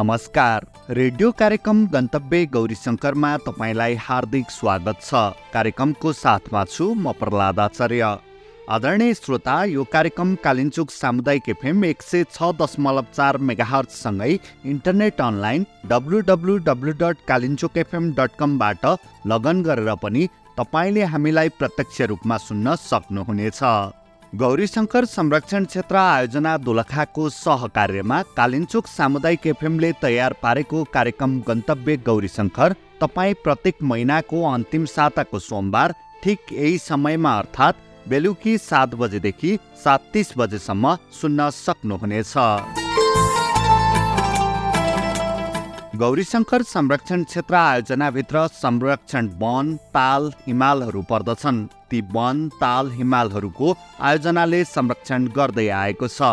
नमस्कार। रेडियो कार्यक्रम गन्तव्य गौरी शङ्करमा तपाईँलाई हार्दिक स्वागत छ। कार्यक्रमको साथमा छु म प्रहलाद आचार्य। आदरणीय श्रोता यो कार्यक्रम कालिन्चुक सामुदायिक एफएम एक सय छ दशमलव चार मेगाहर्चसँगै internet online W W W dot Kalinchowk FM dot कमबाट लगन गरेर पनि तपाईँले हामीलाई प्रत्यक्ष रूपमा सुन्न सक्नुहुनेछ। गौरीशङ्कर संरक्षण क्षेत्र आयोजना दोलखाको सहकार्यमा कालिन्चोक सामुदायिक एफएमले तयार पारेको कार्यक्रम गन्तव्य गौरीशङ्कर तपाईँ प्रत्येक महिनाको अन्तिम साताको सोमबार ठिक यही समयमा अर्थात् बेलुकी सात बजेदेखि सात तिस बजेसम्म सुन्न सक्नुहुनेछ। गौरीशङ्कर संरक्षण क्षेत्र आयोजनाभित्र संरक्षण वन ताल हिमालहरू पर्दछन्। ती वन ताल हिमालहरूको आयोजनाले संरक्षण गर्दै आएको छ।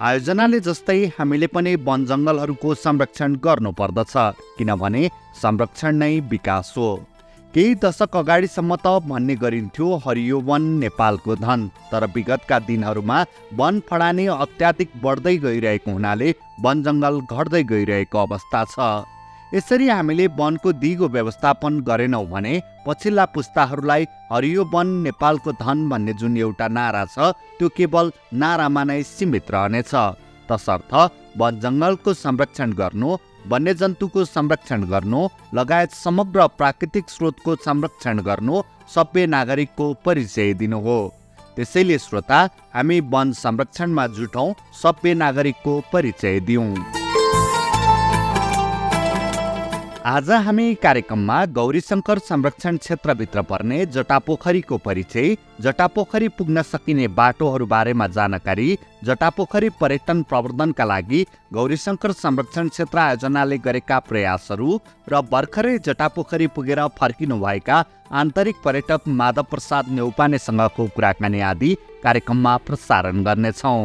आयोजनाले जस्तै हामीले पनि वन जङ्गलहरूको संरक्षण गर्नुपर्दछ किनभने संरक्षण नै विकास हो। केही दशक अगाडिसम्म त भन्ने गरिन्थ्यो हरियो वन नेपालको धन तर विगतका दिनहरूमा वन फडानी अत्याधिक बढ्दै गइरहेको हुनाले वन जङ्गल घट्दै गइरहेको अवस्था छ। यसरी हामीले वनको दिगो व्यवस्थापन गरेनौँ भने पछिल्ला पुस्ताहरूलाई हरियो वन नेपालको धन भन्ने जुन एउटा नारा छ त्यो केवल नारामा नै सीमित रहनेछ। तसर्थ वन जङ्गलको संरक्षण गर्नु वन्यजन्तुको संरक्षण गर्नु लगायत समग्र प्राकृतिक स्रोतको संरक्षण गर्नु सभ्य नागरिकको परिचय दिनु हो। त्यसैले श्रोता हामी वन संरक्षणमा जुटौँ सभ्य नागरिकको परिचय दिउँ। आज हामी कार्यक्रममा गौरीशङ्कर संरक्षण क्षेत्रभित्र पर्ने जटापोखरीको परिचय जटापोखरी पुग्न सकिने बाटोहरू बारेमा जानकारी जटापोखरी पर्यटन प्रवर्धनका लागि गौरीशङ्कर संरक्षण क्षेत्र आयोजनाले गरेका प्रयासहरू र भर्खरै जटापोखरी पुगेर फर्किनुभएका आन्तरिक पर्यटक माधव प्रसाद नेउपानेसँगको कुराकानी आदि कार्यक्रममा प्रसारण गर्नेछौँ।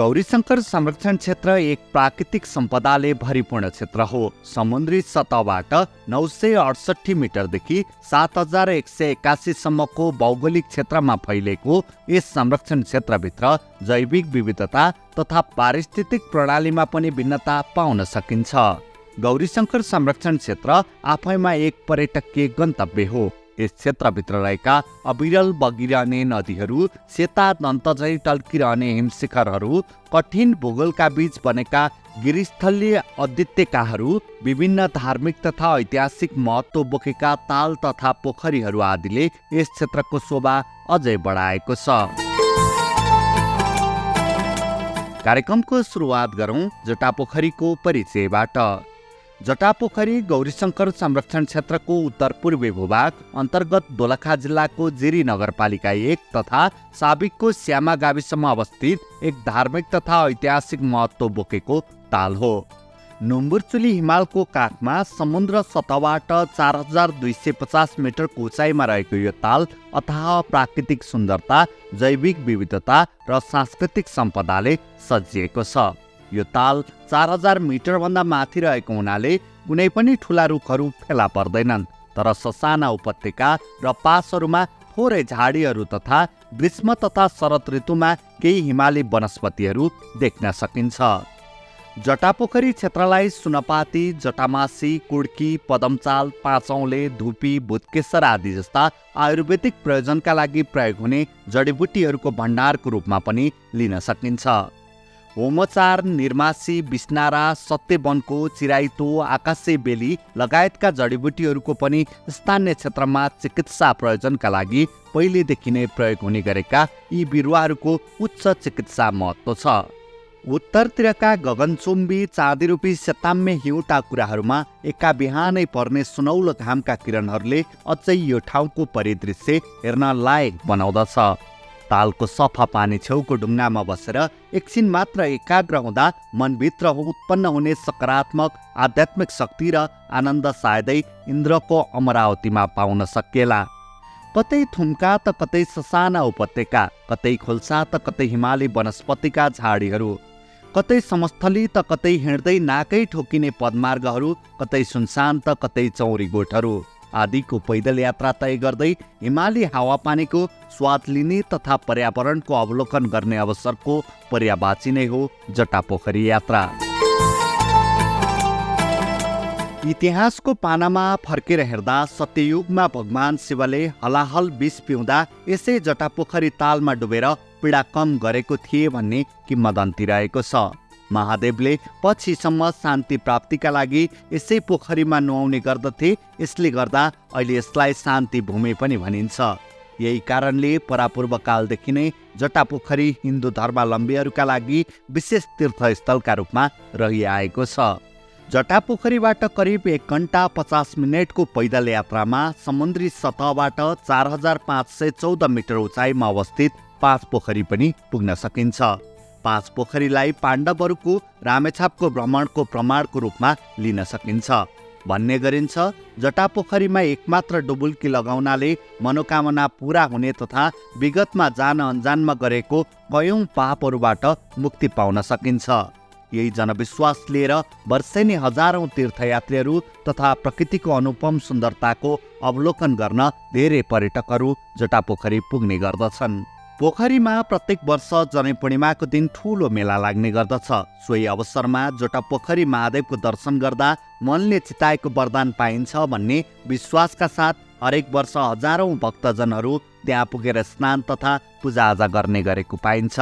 गौरीशङ्कर संरक्षण क्षेत्र एक प्राकृतिक सम्पदाले भरिपूर्ण क्षेत्र हो। समुद्री सतहबाट नौ सय अडसठी मिटरदेखि सात हजार एक सय एकासीसम्मको भौगोलिक क्षेत्रमा फैलिएको यस संरक्षण क्षेत्रभित्र जैविक विविधता तथा पारिस्थितिक प्रणालीमा पनि भिन्नता पाउन सकिन्छ। गौरीशङ्कर संरक्षण क्षेत्र आफैमा एक पर्यटकीय गन्तव्य हो। यस क्षेत्रभित्र रहेका अविरल बगिरहने नदीहरू सेता दन्तझै टल्किरहने हिमशिखरहरू कठिन भूगोलका बीच बनेका गिरिस्थलीय अद्वितीयताहरू विभिन्न धार्मिक तथा ऐतिहासिक महत्त्व बोकेका ताल तथा पोखरीहरू आदिले यस क्षेत्रको शोभा अझै बढाएको छ। कार्यक्रमको सुरुवात गरौँ जटापोखरीको परिचयबाट। जटापोखरी गौरीशङ्कर संरक्षण क्षेत्रको उत्तर पूर्वी भूभाग अन्तर्गत दोलखा जिल्लाको जिरी नगरपालिका एक तथा साबिकको श्यामा गाविसमा अवस्थित एक धार्मिक तथा ऐतिहासिक महत्त्व बोकेको ताल हो। नुम्बुरचुली हिमालको काखमा समुद्र सतहबाट चार हजार दुई सय पचास मिटरको उचाइमा रहेको यो ताल अथाह प्राकृतिक सुन्दरता जैविक विविधता र सांस्कृतिक सम्पदाले सजिएको छ। यो ताल चार हजार मिटरभन्दा माथि रहेको हुनाले कुनै पनि ठुला रुखहरू फेला पर्दैनन्। तर ससाना उपत्यका र पासहरूमा थोरै झाडीहरू तथा ग्रीष्म तथा शरद ऋतुमा केही हिमाली वनस्पतिहरू देख्न सकिन्छ। जटापोखरी क्षेत्रलाई सुनपाती जटामासी कुड्की पदमचाल पाँचौले धुपी भुतकेश्वर आदि जस्ता आयुर्वेदिक प्रयोजनका लागि प्रयोग हुने जडीबुटीहरूको भण्डारको रूपमा पनि लिन सकिन्छ। होमचार निर्मासी बिस्नारा सत्यवनको चिराइतो आकाशे बेली लगायतका जडीबुटीहरूको पनि स्थानीय क्षेत्रमा चिकित्सा प्रयोजनका लागि पहिलेदेखि नै प्रयोग हुने गरेका यी बिरुवाहरूको उच्च चिकित्सा महत्त्व छ। उत्तरतिरका गगनचुम्बी चाँदीरूपी सेताम्य हिउँटा कुराहरूमा एका बिहानै पर्ने सुनौलो घामका किरणहरूले अझै यो ठाउँको परिदृश्य हेर्न लायक बनाउँदछ। तालको सफा पानी छेउको ढुङ्गामा बसेर एकछिन मात्र एकाग्र हुँदा मनभित्र उत्पन्न हुने सकारात्मक आध्यात्मिक शक्ति र आनन्द सायदै इन्द्रको अमरावतीमा पाउन सकिएला कतै थुम्का त कतै ससाना उपत्यका कतै खोल्सा त कतै हिमाली वनस्पतिका झाडीहरू कतै समस्थली त कतै हिँड्दै नाकै ठोकिने पदमार्गहरू कतै सुनसान त कतै चौरी गोठहरू आदिको पैदल यात्रा तय गर्दै हिमाली हावापानीको स्वाद लिने तथा पर्यावरणको अवलोकन गर्ने अवसरको पर्यावाची नै हो जटापोखरी यात्रा। इतिहासको पानामा फर्केर हेर्दा सत्ययुगमा भगवान शिवले हलाहल विष पिउँदा यसै जटापोखरी तालमा डुबेर पीडा कम गरेको थिए भन्ने किम्बदन्ती रहेको छ। महादेवले पछिसम्म शान्ति प्राप्तिका लागि यसै पोखरीमा नुहाउने गर्दथे यसले गर्दा अहिले यसलाई शान्ति भूमि पनि भनिन्छ। यही कारणले परापूर्व कालदेखि नै जटापोखरी हिन्दू धर्मावलम्बीहरूका लागि विशेष तीर्थस्थलका रूपमा रहिआएको छ। जटापोखरीबाट करिब एक घन्टा पचास मिनटको पैदल यात्रामा समुद्री सतहबाट चार हजार पाँच सय चौध मिटर उचाइमा अवस्थित पाँच पोखरी पनि पुग्न सकिन्छ। पाँच पोखरीलाई पाण्डवहरूको रामेछापको भ्रमणको प्रमाणको रूपमा लिन सकिन्छ। भन्ने गरिन्छ जटापोखरीमा एकमात्र डुबुल्की लगाउनाले मनोकामना पुरा हुने तथा विगतमा जान अन्जानमा गरेको कयौँ पापहरूबाट मुक्ति पाउन सकिन्छ। यही जनविश्वास लिएर वर्षेनी हजारौँ तीर्थयात्रीहरू तथा प्रकृतिको अनुपम सुन्दरताको अवलोकन गर्न धेरै पर्यटकहरू जटापोखरी पुग्ने गर्दछन्। पोखरीमा प्रत्येक वर्ष जनै पूर्णिमाको दिन ठुलो मेला लाग्ने गर्दछ। सोही अवसरमा जोटा पोखरी महादेवको दर्शन गर्दा मनले चिताएको वरदान पाइन्छ भन्ने विश्वासका साथ हरेक वर्ष हजारौँ भक्तजनहरू त्यहाँ पुगेर स्नान तथा पूजाआजा गर्ने गरेको पाइन्छ।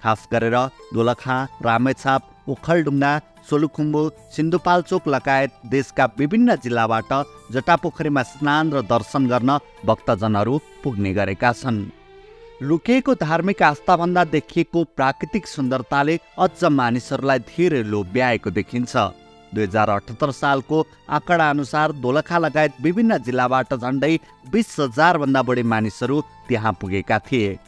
खास गरेर दोलखा रामेछाप ओखलडुङ्गा सोलुखुम्बु सिन्धुपाल्चोक लगायत देशका विभिन्न जिल्लाबाट जटापोखरीमा स्नान र दर्शन गर्न भक्तजनहरू पुग्ने गरेका छन्। लुकेको धार्मिक आस्थाभन्दा देखिएको प्राकृतिक सुन्दरताले अझ मानिसहरूलाई धेरै लोभ्याएको देखिन्छ। दुई हजार अठहत्तर सालको आँकडा अनुसार दोलखा लगायत विभिन्न जिल्लाबाट झन्डै बिस हजारभन्दा बढी मानिसहरू त्यहाँ पुगेका थिए।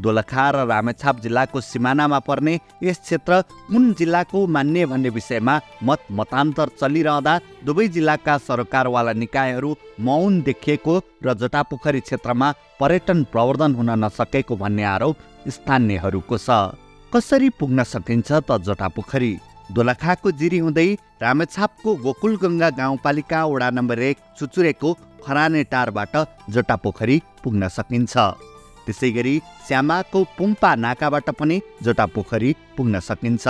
दोलखा र रामेछाप जिल्लाको सिमानामा पर्ने यस क्षेत्र कुन जिल्लाको मान्य भन्ने विषयमा मत मतान्तर चलिरहँदा दुवै जिल्लाका सरकारवाला निकायहरू मौन देखिएको र जटापोखरी क्षेत्रमा पर्यटन प्रवर्धन हुन नसकेको भन्ने आरोप स्थानीयहरूको छ। कसरी पुग्न सकिन्छ त जटापोखरी? दोलखाको जिरी हुँदै रामेछापको गोकुलगङ्गा गाउँपालिका वडा नम्बर एक चुचुरेको खराने टारबाट जटापोखरी पुग्न सकिन्छ। त्यसै गरी श्यामाको पुम्पा नाकाबाट पनि जटापोखरी पुग्न सकिन्छ।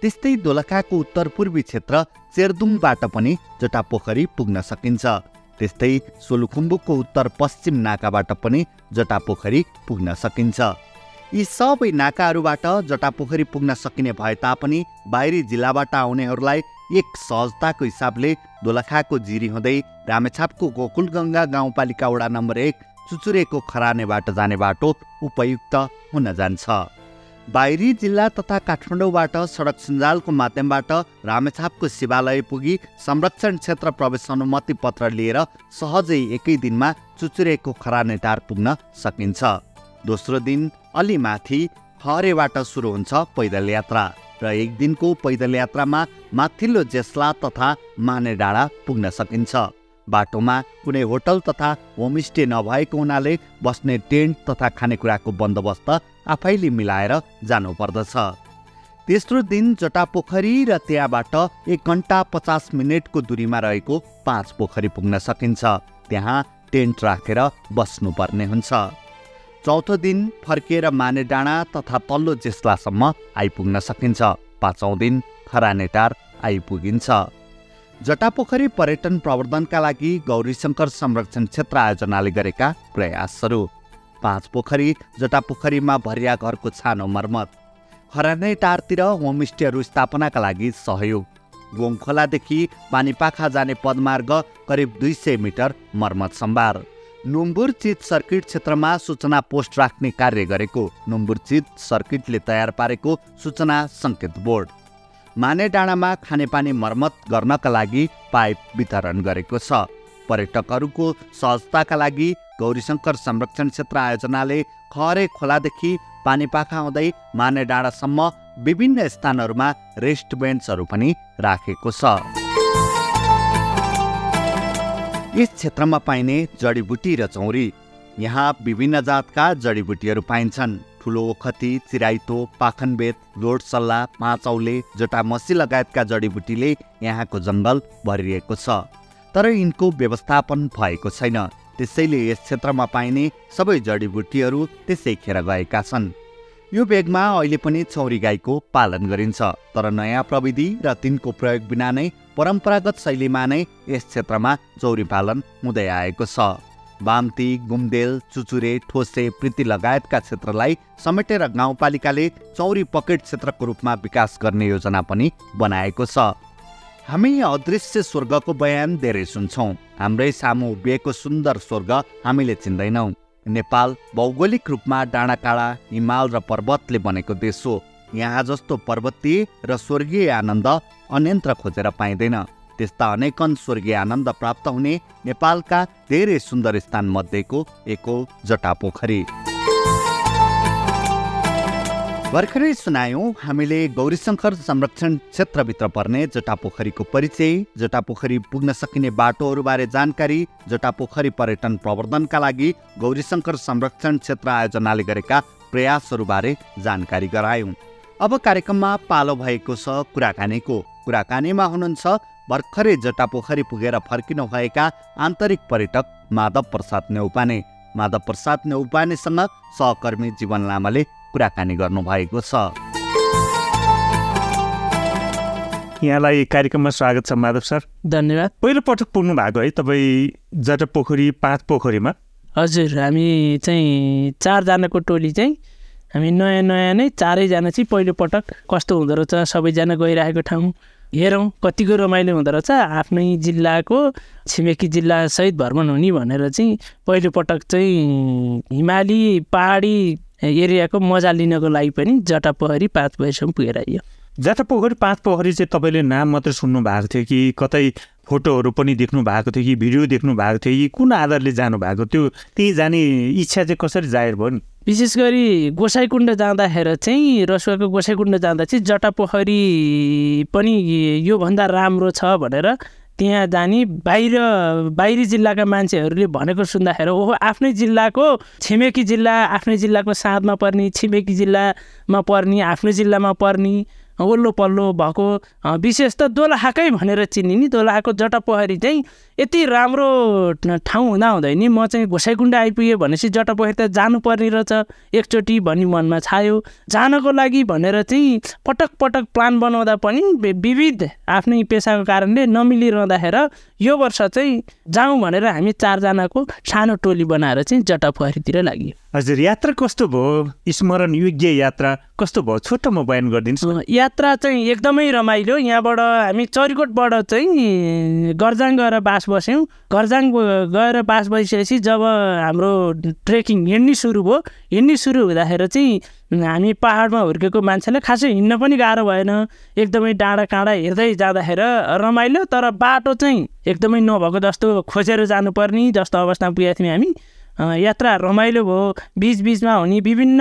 त्यस्तै दोलखाको उत्तर पूर्वी क्षेत्र चेरदुङबाट पनि जटापोखरी पुग्न सकिन्छ। त्यस्तै सोलुखुम्बुको उत्तर पश्चिम नाकाबाट पनि जटापोखरी पुग्न सकिन्छ। यी सबै नाकाहरूबाट जटापोखरी पुग्न सकिने भए तापनि बाहिरी जिल्लाबाट आउनेहरूलाई एक सहजताको हिसाबले दोलखाको जिरी हुँदै रामेछापको गोकुलगङ्गा गाउँपालिका वडा नम्बर एक चुचुरेको खरानेबाट जाने बाटो उपयुक्त हुन जान्छ। बाहिरी जिल्ला तथा काठमाडौँबाट सडक सञ्जालको माध्यमबाट रामेछापको शिवालय पुगी संरक्षण क्षेत्र प्रवेश अनुमति पत्र लिएर सहजै एकै दिनमा चुचुरेको खरानेटार पुग्न सकिन्छ। दोस्रो दिन अलि माथि हरेबाट सुरु हुन्छ पैदल यात्रा र एक दिनको पैदल यात्रामा माथिल्लो जेस्ला तथा माने डाँडा पुग्न सकिन्छ। बाटोमा कुनै होटल तथा होमस्टे नभएको हुनाले बस्ने टेन्ट तथा खानेकुराको बन्दोबस्त आफैले मिलाएर जानुपर्दछ। तेस्रो दिन जटापोखरी र त्यहाँबाट एक घन्टा पचास मिनटको दूरीमा रहेको पाँच पोखरी पुग्न सकिन्छ। त्यहाँ टेन्ट राखेर बस्नुपर्ने हुन्छ। चौथो दिन फर्किएर माने डाँडा तथा तल्लो जेस्लासम्म आइपुग्न सकिन्छ। पाँचौँ दिन खरानेटार आइपुगिन्छ। जटापोखरी पर्यटन प्रवर्धनका लागि गौरीशङ्कर संरक्षण क्षेत्र आयोजनाले गरेका प्रयासहरू। पाँच पोखरी जटापोखरीमा भरिया घरको छानो मर्मत खरानै टारतिर होमस्टेहरू स्थापनाका लागि सहयोग गोङखोलादेखि पानीपाखा जाने पदमार्ग करिब दुई सय मिटर मर्मत सम्भार नुम्बुर चित सर्किट क्षेत्रमा सूचना पोस्ट राख्ने कार्य गरेको नुम्बुर चित सर्किटले तयार पारेको सूचना सङ्केत बोर्ड। माने डाँडामा खानेपानी मर्मत गर्नका लागि पाइप वितरण गरेको छ। पर्यटकहरूको सहजताका लागि गौरीशङ्कर संरक्षण क्षेत्र आयोजनाले खरे खोलादेखि पानीपाखा हुँदै माने डाँडासम्म विभिन्न स्थानहरूमा रेस्ट बेन्चहरू पनि राखेको छ। यस क्षेत्रमा पाइने जडीबुटी र चौरी यहाँ विभिन्न जातका जडीबुटीहरू पाइन्छन्। ठुलो ओखती चिराइतो पाखनबेत लोडसल्ला पाँचौले जटामसी लगायतका जडीबुटीले यहाँको जङ्गल भरिएको छ। तर यिनको व्यवस्थापन भएको छैन। त्यसैले यस क्षेत्रमा पाइने सबै जडीबुटीहरू त्यसै खेर गएका छन्। यो बेगमा अहिले पनि चौरी गाईको पालन गरिन्छ। तर नयाँ प्रविधि र तिनको प्रयोग बिना नै परम्परागत शैलीमा नै यस क्षेत्रमा चौरी पालन हुँदै आएको छ। बाम्ती गुम्देल चुचुरे ठोसे प्रीति लगायतका क्षेत्रलाई समेटेर गाउँपालिकाले चौरी पकेट क्षेत्रको रूपमा विकास गर्ने योजना पनि बनाएको छ। हामी अदृश्य स्वर्गको बयान धेरै सुन्छौँ। हाम्रै सामु उभिएको सुन्दर स्वर्ग हामीले चिन्दैनौँ। नेपाल भौगोलिक रूपमा डाँडाकाँडा हिमाल र पर्वतले बनेको देश हो। यहाँ जस्तो पर्वतीय र स्वर्गीय आनन्द अन्यन्त्र खोजेर पाइँदैन। त्यस्ता अनेकन स्वर्गीय आनन्द प्राप्त हुने नेपालका धेरै सुन्दर स्थान मध्येको एक हो जटापोखरी भर्खरै सुनायौँ हामीले गौरीशङ्कर संरक्षण क्षेत्रभित्र पर्ने जटापोखरीको परिचय जटापोखरी पुग्न सकिने बाटोहरूबारे जानकारी जटापोखरी पर्यटन प्रवर्धनका लागि गौरीशङ्कर संरक्षण क्षेत्र आयोजनाले गरेका प्रयासहरूबारे जानकारी गरायौँ। अब कार्यक्रममा पालो भएको छ कुराकानीको। कुराकानीमा हुनुहुन्छ भर्खरै जटापोखरी पुगेर फर्किनु भएका आन्तरिक पर्यटक माधव प्रसाद नेउपाने। माधव प्रसाद नेउपानेसँग सहकर्मी जीवन लामाले कुराकानी गर्नुभएको छ। यहाँलाई कार्यक्रममा स्वागत छ माधव सर। धन्यवाद। पहिलो पटक पुग्नु भएको है तपाईँ जटा पोखरी पाँच पोखरीमा हजुर हामी चाहिँ चारजनाको टोली चाहिँ हामी नयाँ नयाँ नै चारैजना चाहिँ पहिलो पटक कस्तो हुँदो रहेछ सबैजना गइरहेको ठाउँ। हेरौँ कतिको रमाइलो हुँदो रहेछ। आफ्नै जिल्लाको छिमेकी जिल्ला सहित भ्रमण हुने भनेर चाहिँ पहिलो पटक चाहिँ हिमाली पहाडी एरियाको मजा लिनको लागि पनि जटापोखरी पाँच बजीसम्म पुगेर आइयो। जटापोखरी पाँच पोखरी चाहिँ तपाईँले नाम मात्रै सुन्नु भएको थियो कि कतै फोटोहरू पनि देख्नु भएको थियो कि भिडियो देख्नु भएको थियो कि कुन आधारले जानु भएको थियो त्यही जाने इच्छा चाहिँ कसरी जाहेर भयो नि? विशेष गरी गोसाइकुण्ड जाँदाखेरि चाहिँ रसुवाको गोसाइकुण्ड जाँदा चाहिँ जटापोखरी पनि योभन्दा राम्रो छ भनेर त्यहाँ जाने बाहिर बाहिरी जिल्लाका मान्छेहरूले भनेको सुन्दाखेरि ओहो आफ्नै जिल्लाको छिमेकी जिल्ला आफ्नै जिल्लाको साँधमा पर्ने छिमेकी जिल्लामा पर्ने आफ्नै जिल्लामा पर्ने वल्लो पल्लो भएको विशेष त दोलहाकै भनेर चिनिने दोलहाको जटापोखरी चाहिँ यति राम्रो ठाउँ हुँदा हुँदै नि म चाहिँ घोसाइकुण्ड आइपुगेँ भनेपछि जटापोखरी त जानुपर्ने रहेछ। एकचोटि भन्ने मनमा छायो। जानको लागि भनेर चाहिँ पटक पटक प्लान बनाउँदा पनि विविध आफ्नै पेसाको कारणले नमिलिरहँदाखेरि यो वर्ष चाहिँ जाउँ भनेर हामी चारजनाको सानो टोली बनाएर चाहिँ जटापोखरीतिर लाग्यो। हजुर यात्रा कस्तो भयो? स्मरण योग्य यात्रा कस्तो भयो? छोटोमा बयान गरिदिनुहोस् यात्रा चाहिँ एकदमै रमाइलो। यहाँबाट हामी चरिकोटबाट चाहिँ गर्जाङ गएर बास बस्यौँ। घरजाङ गएर बास बसिसकेपछि जब हाम्रो ट्रेकिङ हिँड्ने सुरु भयो हिँड्ने सुरु हुँदाखेरि चाहिँ हामी पाहाडमा हुर्केको मान्छेलाई खासै हिँड्न पनि गाह्रो भएन। एकदमै डाँडा काँडा हेर्दै जाँदाखेरि रमाइलो तर बाटो चाहिँ एकदमै नभएको जस्तो खोजेर जानुपर्ने जस्तो अवस्थामा पुगेका थियौँ हामी। यात्रा रमाइलो भयो। बिचबिचमा हुने विभिन्न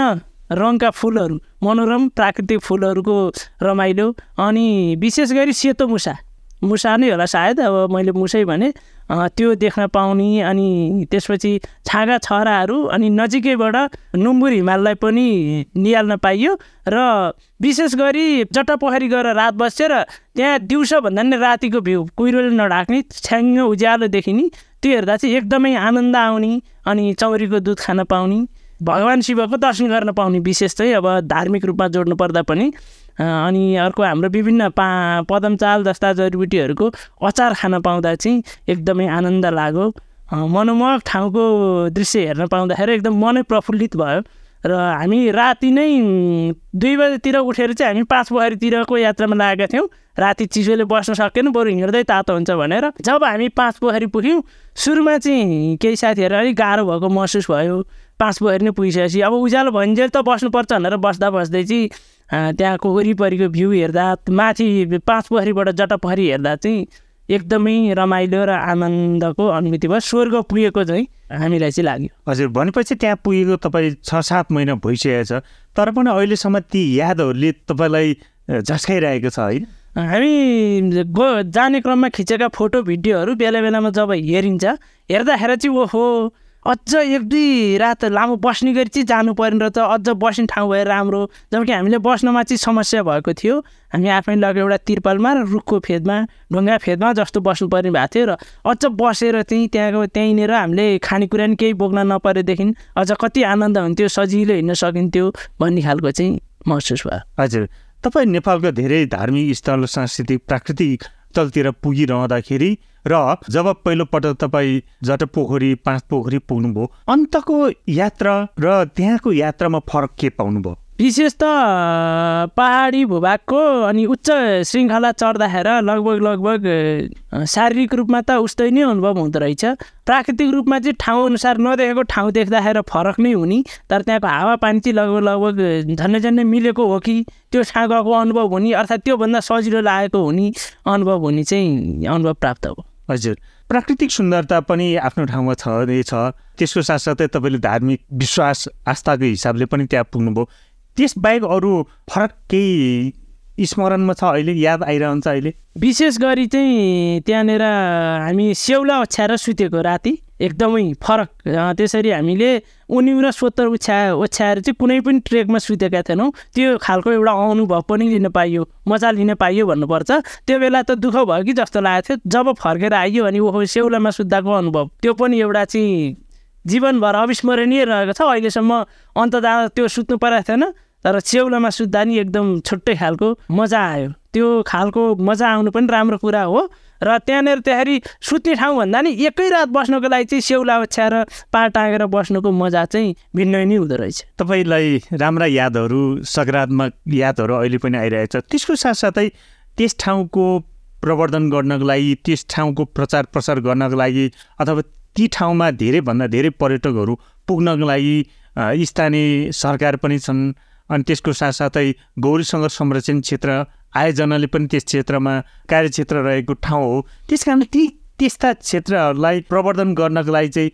रङका फुलहरू मनोरम प्राकृतिक फुलहरूको रमाइलो अनि विशेष गरी सेतो मुसा। मुसा नै होला सायद अब मैले मुसै भने त्यो देख्न पाउने अनि त्यसपछि छाँगा छराहरू अनि नजिकैबाट नुम्बुर हिमाललाई पनि निहाल्न पाइयो र विशेष गरी जटापोखरी गएर रात बसेर त्यहाँ दिउँसो भन्दा पनि रातिको भ्यू कुहिरोले नढाक्ने छ्याङ्ग उज्यालो देखिने त्यो हेर्दा चाहिँ एकदमै आनन्द आउने अनि चौरीको दुध खान पाउने भगवान् शिवको दर्शन गर्न पाउने विशेष चाहिँ अब धार्मिक रूपमा जोड्नु पर्दा पनि। अनि अर्को हाम्रो विभिन्न पा पदमचाल जस्ता जडीबुटीहरूको अचार खान पाउँदा चाहिँ एकदमै आनन्द लाग्यो। मनोमोहक ठाउँको दृश्य हेर्न पाउँदाखेरि एकदम मनै प्रफुल्लित भयो र हामी राति नै दुई बजीतिर उठेर चाहिँ हामी पाँच पोखरीतिरको यात्रामा लागेका थियौँ। राति चिसोले बस्न सकेन बरु हिँड्दै तातो हुन्छ भनेर। जब हामी पाँच पोखरी पुग्यौँ सुरुमा चाहिँ केही साथीहरू अलिक गाह्रो भएको महसुस भयो। पाँच पोखरी नै पुगिसकेपछि अब उज्यालो भइन्जेल त बस्नुपर्छ भनेर बस्दा बस्दै चाहिँ त्यहाँको वरिपरिको भ्यू हेर्दा माथि पाँच पोखरीबाट जटापोखरी हेर्दा चाहिँ एकदमै रमाइलो र आनन्दको अनुभूति भयो। स्वर्ग पुगेको चाहिँ हामीलाई चाहिँ लाग्यो। हजुर भनेपछि त्यहाँ पुगेको तपाईँ छ सात महिना भइसकेको छ तर पनि अहिलेसम्म ती यादहरूले तपाईँलाई झस्काइरहेको छ होइन? हामी गो जाने क्रममा खिचेका फोटो भिडियोहरू बेला बेलामा जब हेरिन्छ हेर्दाखेरि चाहिँ ओहो! अझ एक दुई रात लामो बस्ने गरी चाहिँ जानु पर्ने रहेछ। अझ बस्ने ठाउँ भएर राम्रो। जबकि हामीले बस्नमा चाहिँ समस्या भएको थियो। हामी आफै लगेर एउटा तिर्पलमा र रुखको फेदमा ढुङ्गा फेदमा जस्तो बस्नुपर्ने भएको थियो र अझ बसेर चाहिँ त्यहाँको त्यहीँनिर हामीले खानेकुरा नि केही बोक्न नपरेदेखि अझ कति आनन्द हुन्थ्यो सजिलो हिँड्न सकिन्थ्यो भन्ने खालको चाहिँ महसुस भयो। हजुर। तपाईँ नेपालका धेरै धार्मिक स्थल सांस्कृतिक प्राकृतिक स्थलतिर पुगिरहँदाखेरि र जब पहिलोपटक तपाईँ जटपोखरी पाँच पोखरी पुग्नुभयो अन्तको यात्रा र त्यहाँको यात्रामा फरक के पाउनुभयो? विशेष त पहाडी भूभागको अनि उच्च श्रृङ्खला चढ्दाखेरि लगभग लगभग शारीरिक रूपमा त उस्तै नै अनुभव हुँदो रहेछ। प्राकृतिक रूपमा चाहिँ ठाउँ अनुसार नदेखेको ठाउँ देख्दाखेरि फरक नै हुने तर त्यहाँको हावापानी चाहिँ लगभग लगभग झन्डै झन्डै मिलेको हो कि त्यो गएको अनुभव हुने अर्थात् त्योभन्दा सजिलो लागेको हुने अनुभव हुने चाहिँ अनुभव प्राप्त हो। हजुर। प्राकृतिक सुन्दरता पनि आफ्नो ठाउँमा छँदैछ त्यसको साथसाथै तपाईँले धार्मिक विश्वास आस्थाको हिसाबले पनि त्यहाँ पुग्नुभयो। त्यसबाहेक अरू फरक केही स्मरणमा छ अहिले? याद आइरहन्छ अहिले? विशेष गरी चाहिँ त्यहाँनिर हामी सेउला ओछ्याएर सुतेको राति एकदमै फरक। त्यसरी हामीले उनी र सोत्तर ओछ्या ओछ्याएर चाहिँ कुनै पनि ट्रेकमा सुतेका थिएनौँ। त्यो खालको एउटा अनुभव पनि लिन पाइयो मजा लिन पाइयो भन्नुपर्छ। त्यो बेला त दुःख भयो कि जस्तो लागेको थियो। जब फर्केर आइयो अनि ओहो सेउलामा सुत्दाको अनुभव त्यो पनि एउटा चाहिँ जीवनभर अविस्मरणीय रहेको छ। अहिलेसम्म अन्त जाँदा त्यो सुत्नु परेको थिएन। तर सेउलामा सुत्दा नि एकदम छुट्टै खालको मजा आयो। त्यो खालको मजा आउनु पनि राम्रो कुरा हो र त्यहाँनिर त्यसरी सुत्ने ठाउँ भन्दा नि एकै रात बस्नुको लागि चाहिँ सेउला ओछ्याएर पार टाँगेर बस्नुको मजा चाहिँ भिन्नै नै हुँदो रहेछ। तपाईँलाई राम्रा यादहरू सकारात्मक यादहरू अहिले पनि आइरहेछ। त्यसको साथसाथै त्यस ठाउँको प्रवर्धन गर्नको लागि त्यस ठाउँको प्रचार प्रसार गर्नको लागि अथवा ती ठाउँमा धेरैभन्दा धेरै पर्यटकहरू पुग्नको लागि स्थानीय सरकार पनि छन् अनि त्यसको साथसाथै गौरी सङ्घ संरक्षण क्षेत्र आयोजनाले पनि त्यस क्षेत्रमा कार्यक्षेत्र रहेको ठाउँ हो। त्यस कारण ती त्यस्ता क्षेत्रहरूलाई प्रवर्धन गर्नको लागि चाहिँ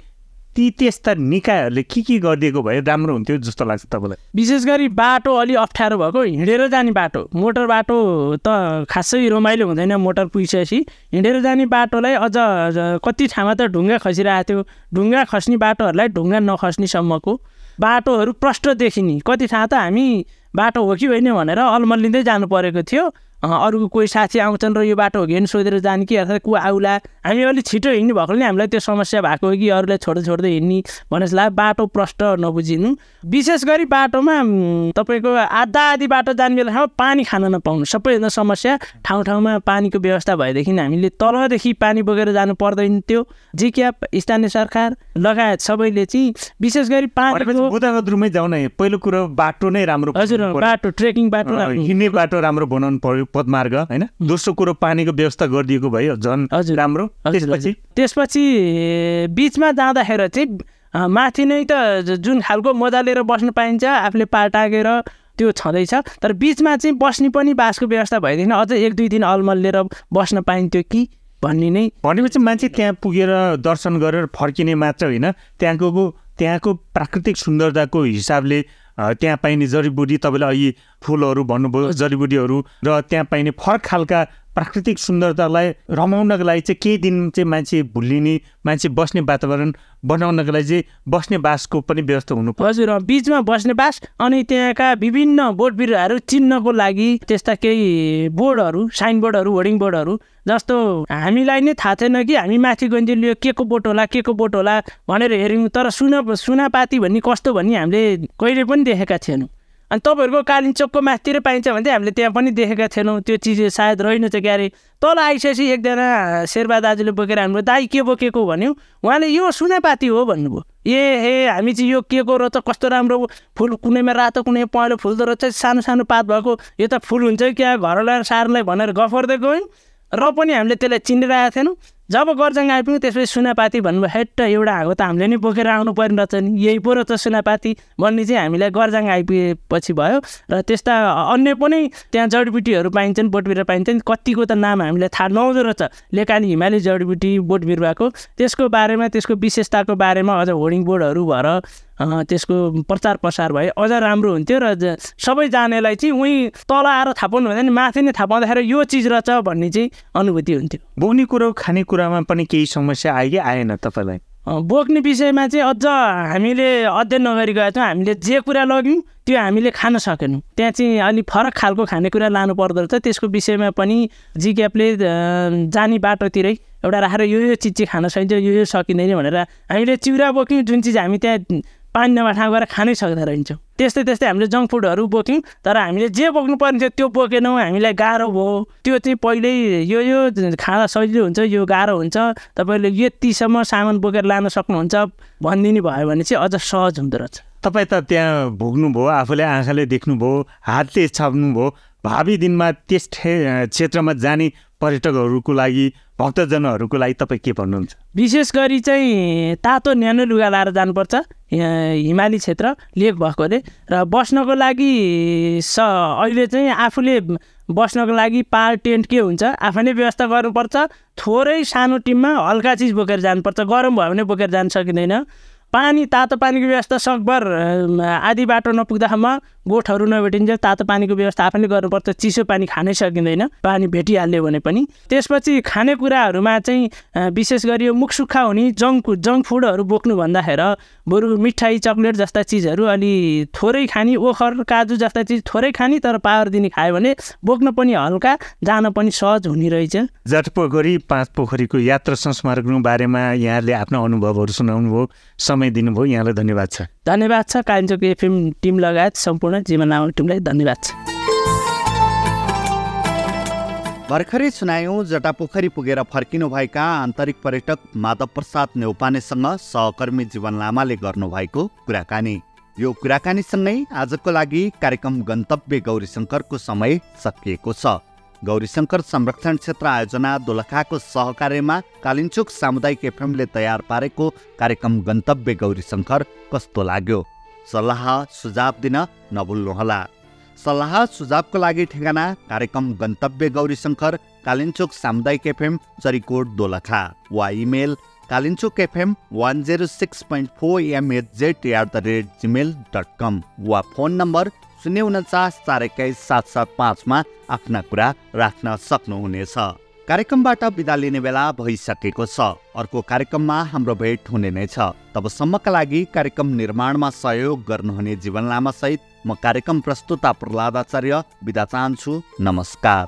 ती त्यस्ता निकायहरूले के के गरिदिएको भए राम्रो हुन्थ्यो जस्तो लाग्छ तपाईँलाई? विशेष गरी बाटो अलि अप्ठ्यारो भएको हिँडेर जाने बाटो। मोटर बाटो त खासै रमाइलो हुँदैन मोटर पुगिसकेपछि। हिँडेर जाने बाटोलाई अझ कति ठाउँमा त ढुङ्गा खसिरहेको थियो। ढुङ्गा खस्ने बाटोहरूलाई ढुङ्गा नखस्नेसम्मको बाटोहरू प्रष्ट देखिने। कति ठाउँ त हामी बाटो हो कि होइन भनेर अल्मलिँदै जानु परेको थियो। अरूको कोही साथी आउँछन् र यो बाटो हो कि? सोधेर जाने कि? अर्थात् को आउला। हामी अलिक छिटो हिँड्ने भएकोले नि हामीलाई त्यो समस्या भएको हो कि? अरूलाई छोड्दै छोड्दै हिँड्ने भन्ने जस्तो बाटो प्रष्ट नबुझिनु। विशेष गरी बाटोमा तपाईँको आधा आधी बाटो जाने बेलासम्म पानी खान नपाउनु। सबैभन्दा समस्या ठाउँ ठाउँमा पानीको व्यवस्था भएदेखि हामीले तलदेखि पानी बोकेर जानु पर्दैन थियो जिक्याप स्थानीय सरकार लगायत सबैले चाहिँ विशेष गरी भनेपछि पानीको बुदागत रुमै जाउँ न पहिलो कुरो बाटो नै राम्रो हजुर। बाटो ट्रेकिङ बाटो। हिँड्ने बाटो राम्रो बनाउनु पर्यो। पदमार्ग होइन? दोस्रो कुरो पानीको व्यवस्था गरिदिएको भयो झन् हजुर। राम्रो। त्यसपछि? त्यसपछि बिचमा जाँदाखेरि चाहिँ माथि नै त जुन खालको मजा लिएर बस्नु पाइन्छ आफूले पार टाँगेर त्यो छँदैछ। तर बिचमा चाहिँ बस्ने पनि बासको व्यवस्था भइदिएन अझ एक दुई दिन अलमल लिएर बस्न पाइन्थ्यो कि भन्ने नै। भनेपछि मान्छे त्यहाँ पुगेर दर्शन गरेर फर्किने मात्र होइन। त्यहाँको त्यहाँको प्राकृतिक सुन्दरताको हिसाबले त्यहाँ पाइने जडीबुटी तपाईँले अघि फुलहरू भन्नुभयो जडीबुटीहरू र त्यहाँ पाइने फरक खालका प्राकृतिक सुन्दरतालाई रमाउनको लागि चाहिँ केही दिन चाहिँ मान्छे भुलिने मान्छे बस्ने वातावरण बनाउनको लागि चाहिँ बस्ने बासको पनि व्यवस्था हुनु हजुर बिचमा बस्ने बास अनि त्यहाँका विभिन्न बोट बिरुवाहरू चिन्नको लागि त्यस्ता केही बोर्डहरू साइन बोर्डहरू होर्डिङ बोर्डहरू जस्तो हामीलाई नै थाहा छैन कि हामी माथि गइन्थ्यो यो के को बोट होला के को बोट होला भनेर हेऱ्यौँ तर सुना सुनापाती भन्ने कस्तो भन्ने हामीले कहिले पनि देखेका थिएनौँ। अनि तपाईँहरूको कालिम्चोकको माथितिर पाइन्छ भने हामीले त्यहाँ पनि देखेका थिएनौँ। त्यो चिज सायद रहेनछ क्यारे। तल आइसकेपछि एकजना शेर्पा दाजुले बोकेर हाम्रो दाई के बोकेको भन्यो उहाँले यो सुनापाती हो भन्नुभयो। ए हे हामी चाहिँ यो के को रहेछ? कस्तो राम्रो फुल कुनैमा रातो कुनै पहेँलो फुल्दो रहेछ? सानो सानो पात भएको यो त फुल हुन्छ क्या? घरलाई सार्नलाई भनेर गफ गर्दै गयौँ। र पनि हामीले त्यसलाई चिनिरहेका थिएनौँ। जब गर्जाङ आइपुग्यौँ त्यसपछि सुनापाती भन्नुभयो हेट एउटा हाको त हामीले नै बोकेर आउनु पर्ने रहेछ नि। यही पो रहेछ सुनापाती। भन्ने चाहिँ हामीलाई गर्जाङ आइपुगेपछि भयो। र त्यस्ता अन्य पनि त्यहाँ जडीबुटीहरू पाइन्छन् बोटबिरुवा पाइन्छन्। कतिको त नाम हामीलाई थाहा नहुँदो रहेछ। लेकाली हिमाली जडीबुटी बोट बिरुवाको त्यसको बारेमा त्यसको विशेषताको बारेमा अझ होर्डिङ बोर्डहरू भएर त्यसको प्रचार प्रसार भए अझ राम्रो हुन्थ्यो र सबै जानेलाई चाहिँ उहीँ तल आएर थाहा पाउनु भन्दा नि माथि नै थाहा पाउँदाखेरि यो चिज रहेछ भन्ने चाहिँ अनुभूति हुन्थ्यो। बोक्ने कुरो खानेकुरामा पनि केही समस्या आयो कि आएन तपाईँलाई? बोक्ने विषयमा चाहिँ अझ हामीले अध्ययन नगरी गएका छौँ हामीले जे कुरा लग्यौँ त्यो हामीले खान सकेनौँ। त्यहाँ चाहिँ अलिक फरक खालको खानेकुरा लानु पर्दो रहेछ। त्यसको विषयमा पनि जिक्यापले जाने बाटोतिरै एउटा राखेर यो यो चिज चाहिँ खान सकिन्छ यो यो सकिँदैन भनेर हामीले चिउरा बोक्यौँ। जुन चिज हामी त्यहाँ पानी नभए ठाउँ गएर खानै सक्दा रहन्छौँ। त्यस्तै त्यस्तै हामीले जङ्क फुडहरू बोक्यौँ तर हामीले जे बोक्नु पर्ने थियो त्यो बोकेनौँ। हामीलाई गाह्रो भयो। त्यो चाहिँ पहिल्यै यो यो खाँदा सजिलो हुन्छ यो गाह्रो हुन्छ। तपाईँले यतिसम्म सामान बोकेर लान सक्नुहुन्छ भनिदिनु भयो भने चाहिँ अझ सहज हुँदो रहेछ। तपाईँ त त्यहाँ भोग्नुभयो आफूले आँखाले देख्नुभयो हातले छाप्नुभयो। भावी दिनमा त्यस क्षेत्रमा जाने पर्यटकहरूको लागि भक्तजनहरूको लागि तपाईँ के भन्नुहुन्छ? विशेष गरी चाहिँ तातो न्यानो लुगा लाएर जानुपर्छ। हिमाली क्षेत्र लेक भएकोले र बस्नको लागि स अहिले चाहिँ आफूले बस्नको लागि पार टेन्ट के हुन्छ आफै नै व्यवस्था गर्नुपर्छ। थोरै सानो टिममा हल्का चिज बोकेर जानुपर्छ। गरम भयो भने बोकेर जान सकिँदैन। पानी तातो पानीको व्यवस्था सकभर आधी बाटो नपुग्दासम्म गोठहरू नभेटिन्छ तातो पानीको व्यवस्था आफैले गर्नुपर्छ चिसो पानी खानै सकिँदैन पानी भेटिहाल्यो भने पनि। त्यसपछि खानेकुराहरूमा चाहिँ विशेष गरी यो मुख सुक्खा हुने जङ्क जङ्क फुडहरू बोक्नु भन्दाखेरि बरु मिठाई चक्लेट जस्ता चिजहरू अलि थोरै खाने ओखर काजु जस्ता चिज थोरै खाने तर पावर दिने खायो भने बोक्न पनि हल्का जान पनि सहज हुने रहेछ। जट पोखरी पाँच पोखरीको यात्रा संस्मारकको बारेमा यहाँले आफ्नो अनुभवहरू सुनाउनु भयो दिनुभयो। यहाँलाई धन्यवाद छ। धन्यवाद छ। कालिम्पोङ एफएम टिम लगायत सम्पूर्ण जीवन नामक टिमलाई धन्यवाद छ। भर्खरै सुनायौँ जटापोखरी पुगेर फर्किनुभएका आन्तरिक पर्यटक माधव प्रसाद नेउपानेसँग सहकर्मी जीवन लामाले गर्नुभएको कुराकानी। यो कुराकानीसँगै आजको लागि कार्यक्रम गन्तव्य गौरीशङ्करको समय सकिएको छ। गौरीशङ्कर संरक्षण क्षेत्र आयोजना दोलखाको सहकार्यमा कालिन्चोक सामुदायिक एफएमले तयार पारेको कार्यक्रम गन्तव्य गौरीशङ्कर कस्तो लाग्यो? सल्लाह सुझाव दिन नभुल्नुहोला। सल्लाह सुझावको लागि ठेगाना कार्यक्रम गन्तव्य गौरीशङ्कर कालिन्चोक सामुदायिक एफएम चरिकोट दोलखा। वा email Kalinchowk FM one zero six point four MHz at the rate Gmail dot com. वा फोन नम्बर शून्य उन्चास चार एक्काइस सात सात पाँचमा आफ्ना कुरा राख्न सक्नुहुनेछ। कार्यक्रमबाट बिदा लिने बेला भइसकेको छ। अर्को कार्यक्रममा हाम्रो भेट हुने नै छ। तबसम्मका लागि कार्यक्रम निर्माणमा सहयोग गर्नुहुने जीवन लामा सहित म कार्यक्रम प्रस्तुता प्रहलाद आचार्य बिदा चाहन्छु। नमस्कार।